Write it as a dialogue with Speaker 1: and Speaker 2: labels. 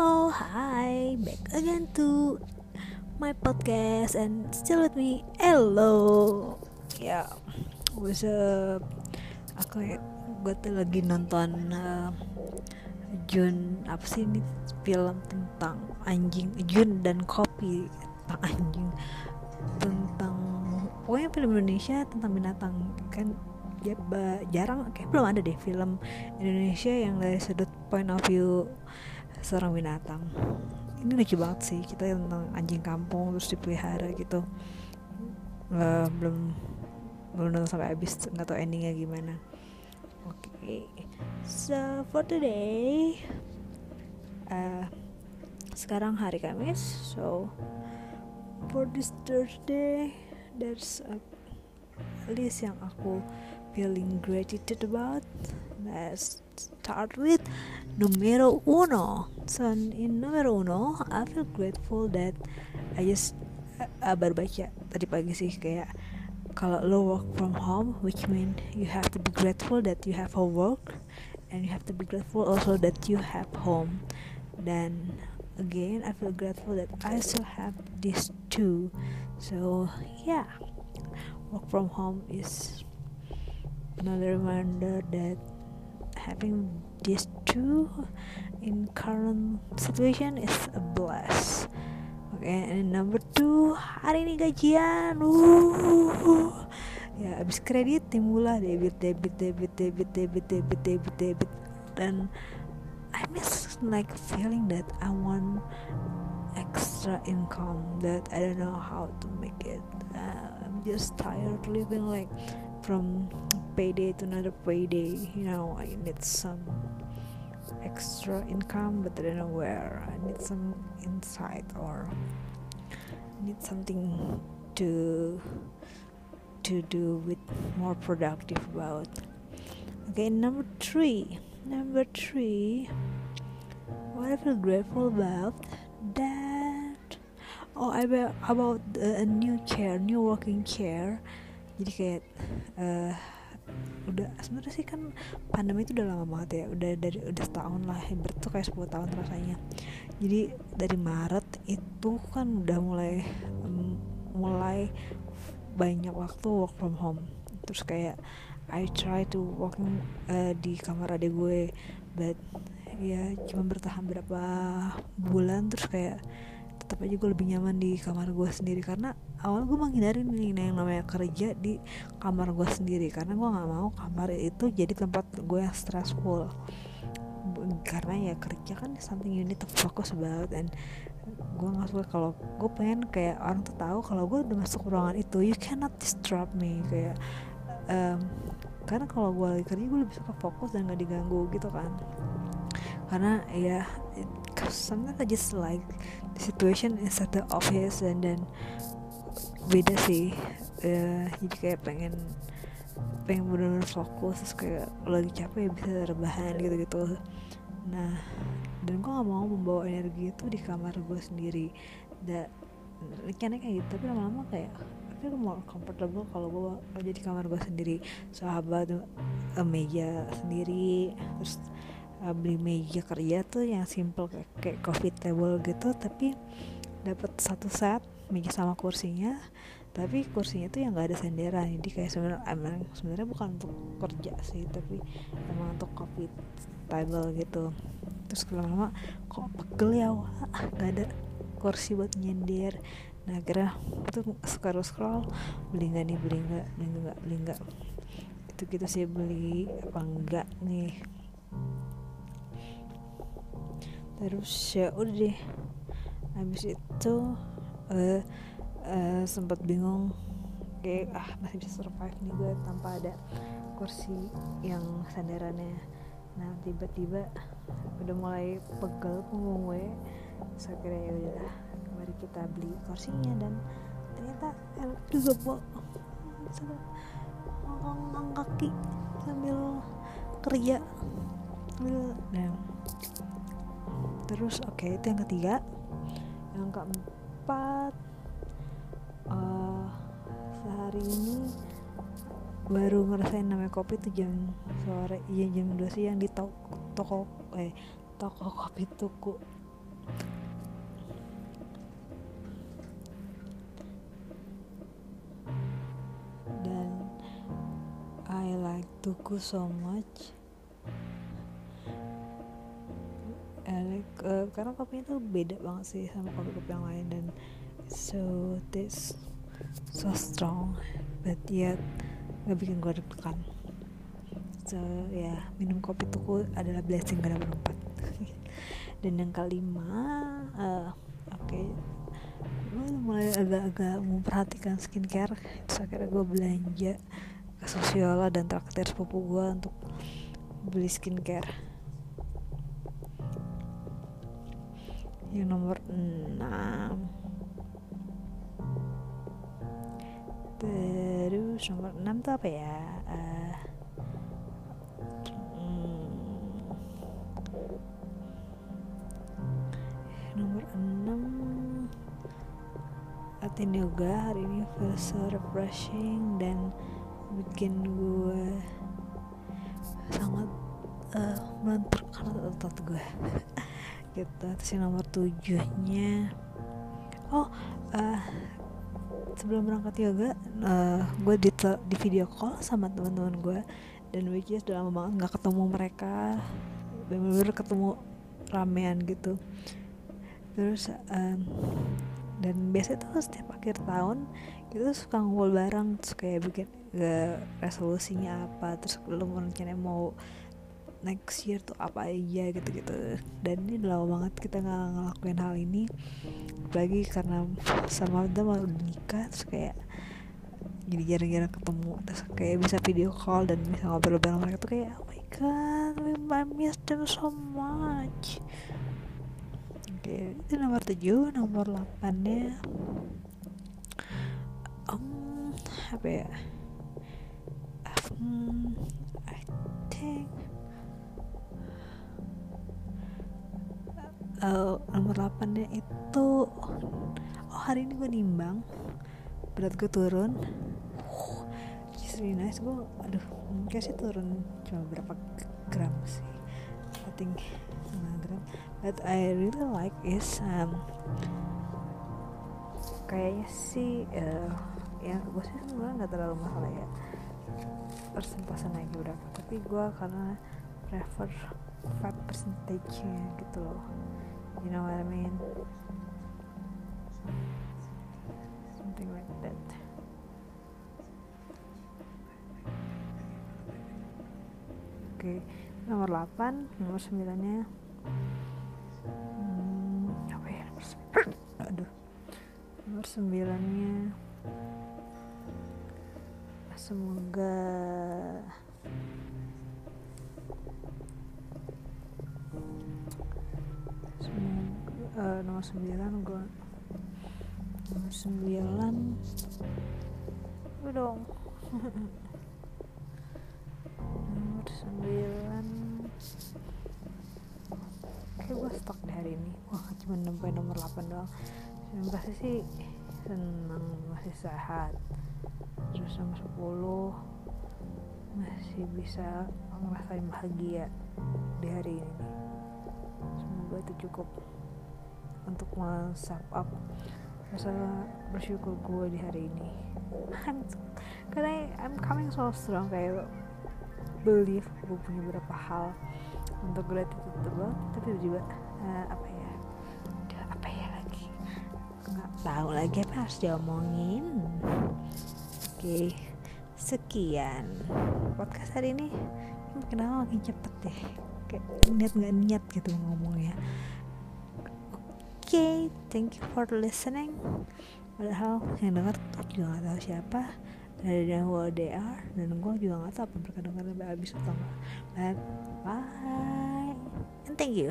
Speaker 1: Halo, hi, back again to my podcast and still with me, hello. Ya, yeah, what's up? Aku ya, gue tuh lagi nonton uh, Jun apa sih ini film tentang anjing Jun dan kopi tentang anjing tentang pokoknya film Indonesia tentang binatang kan ya jarang kayak belum ada deh film Indonesia yang dari sudut point of view seorang binatang. Ini lucu banget sih kita tentang anjing kampung terus dipelihara gitu. Uh, belum belum nonton sampai habis nggak tahu endingnya gimana. Oke okay. so for today uh, sekarang hari Kamis so for this Thursday there's a list yang aku feeling gratitude about let's start with numero uno. So in numero uno, I feel grateful that I just uh, baru baca tadi pagi sih kayak kalau lo work from home, which mean you have to be grateful that you have a work, and you have to be grateful also that you have home. Dan again, I feel grateful that I still have these two. So yeah, work from home is another reminder that having these two in current situation is a bless. Okay and number two hari ini gajian. Uh ya abis kredit timbullah debit debit debit debit debit debit debit debit. Dan I miss like feeling that I want extra income that I don't know how to make it. Uh, I'm just tired living like from payday to another payday you know i need some extra income but i don't know where. I need some insight or need something to to do with more productive about. Okay number three. Number three. What i feel grateful about that oh i about a new chair new working chair. Jadi kayak uh, udah sebenarnya sih kan pandemi itu udah lama banget ya. Udah dari udah setahun lah hampir tuh kayak 10 tahun rasanya. Jadi dari Maret itu kan udah mulai um, mulai banyak waktu work from home. Terus kayak I try to working uh, di kamar adik gue but ya cuma bertahan berapa bulan terus kayak tetap aja gue lebih nyaman di kamar gue sendiri. Karena awal gue menghindari nih yang namanya kerja di kamar gue sendiri. Karena gue nggak mau kamar itu jadi tempat gue yang stressful. Karena ya kerja kan something you need to focus about and gue nggak suka kalau gue pengen kayak orang tuh tahu kalau gue udah masuk ruangan itu you cannot disturb me. Kayak um, karena kalau gue lagi kerja gue lebih suka fokus dan gak diganggu gitu kan. Karena ya sometimes I just like the situation inside the office and then beda sih. Uh, jadi kayak pengen pengen benar-benar fokus terus kayak lagi capek ya bisa rebahan gitu-gitu. Nah dan gue gak mau membawa energi itu di kamar gue sendiri. Dan rencananya kayak gitu tapi lama-lama kayak tapi gue mau comfortable kalau gue aja di kamar gue sendiri. Sahabat uh, meja sendiri terus uh, beli meja kerja tuh yang simple kayak, kayak coffee table gitu tapi dapat satu set meja sama kursinya. Tapi kursinya tuh yang gak ada senderan jadi kayak sebenarnya emang sebenarnya bukan untuk kerja sih tapi emang untuk coffee table gitu. Terus lama-lama kok pegel ya wah gak ada kursi buat nyender nah akhirnya tuh scroll scroll beli nggak nih beli nggak beli nggak beli nggak. Itu kita sih beli apa enggak nih. Terus ya udah deh habis itu uh, uh, sempat bingung kayak ah masih bisa survive nih gue tanpa ada kursi yang sandarannya. Nah tiba-tiba udah mulai pegel punggung gue saya kira ya udah mari kita beli kursinya dan ternyata juga bu ngangkang kaki sambil kerja. Nah. Terus oke okay, itu yang ketiga yang keempat uh, sehari ini baru ngerasain namanya kopi tuh jam sore iya jam 2 siang di toko toko eh toko kopi tuku. Dan I like tuku so much. Uh, karena kopinya tuh beda banget sih sama kopi-kopi yang lain dan so this so strong but yet gak bikin gue deg-degan. So ya yeah, minum kopi tuku adalah blessing pada berempat dan yang kelima uh, oke. Okay, gue mulai agak-agak memperhatikan skincare. Terus akhirnya gue belanja ke Sosiola dan traktir sepupu gue untuk beli skincare yang nomor 6 terus nomor 6 tuh apa ya? Uh, nomor 6 latihan yoga hari ini feels so refreshing dan bikin gue sangat uh, melenturkan otot gue gitu terus yang nomor tujuhnya. Oh uh, sebelum berangkat yoga uh, gue di, di video call sama teman-teman gue dan which is udah lama banget nggak ketemu mereka. Bener-bener ketemu ramean gitu. Terus um, dan biasanya tuh setiap akhir tahun kita suka ngumpul bareng terus kayak bikin uh, resolusinya apa terus lu rencananya mau next year tuh apa aja gitu-gitu. Dan ini udah lama banget kita nggak ngelakuin hal ini. Lagi karena sama udah mau nikah terus kayak jadi jarang-jarang ketemu. Terus kayak bisa video call dan bisa ngobrol bareng mereka tuh kayak oh my god I miss them so much. Oke okay, itu nomor 7 nomor 8 nya um, apa ya? Um, I think uh, nomor 8 nya itu oh hari ini gue nimbang. Berat gue turun. Uh, just really nice. Gue aduh mungkin sih turun cuma berapa gram sih. I think 5 gram. But I really like is um, kayaknya sih uh, ya gue sih sebenarnya nggak terlalu masalah ya. Persentase naik berapa tapi gue karena prefer fat percentage nya gitu loh. You know what I mean? Something like that. Oke okay. nomor 8 nomor 9 nya hmm, apa ya nomor 9 aduh. Nomor 9 nya semoga uh, nomor 9 gue nomor 9 gue dong? Nomor 9 kayak gue stok di hari ini. Wah cuma sampai nomor 8 doang. Yang pasti sih senang masih sehat. Terus nomor 10 masih bisa ngerasain bahagia di hari ini semoga itu cukup untuk men-sum up rasa bersyukur gue di hari ini. I'm, karena I'm coming so strong kayak believe gue punya beberapa hal untuk gratitude gue tapi juga uh, apa ya apa ya lagi? Nggak tahu lagi apa harus diomongin. Oke okay. sekian podcast hari ini. Kenapa makin cepet deh kayak niat nggak niat gitu ngomongnya. Okay, thank you for listening. Padahal yang denger juga gak tahu siapa. Dari yang they are dan gue juga gak tahu apa mereka denger sampai habis atau enggak bye. And thank you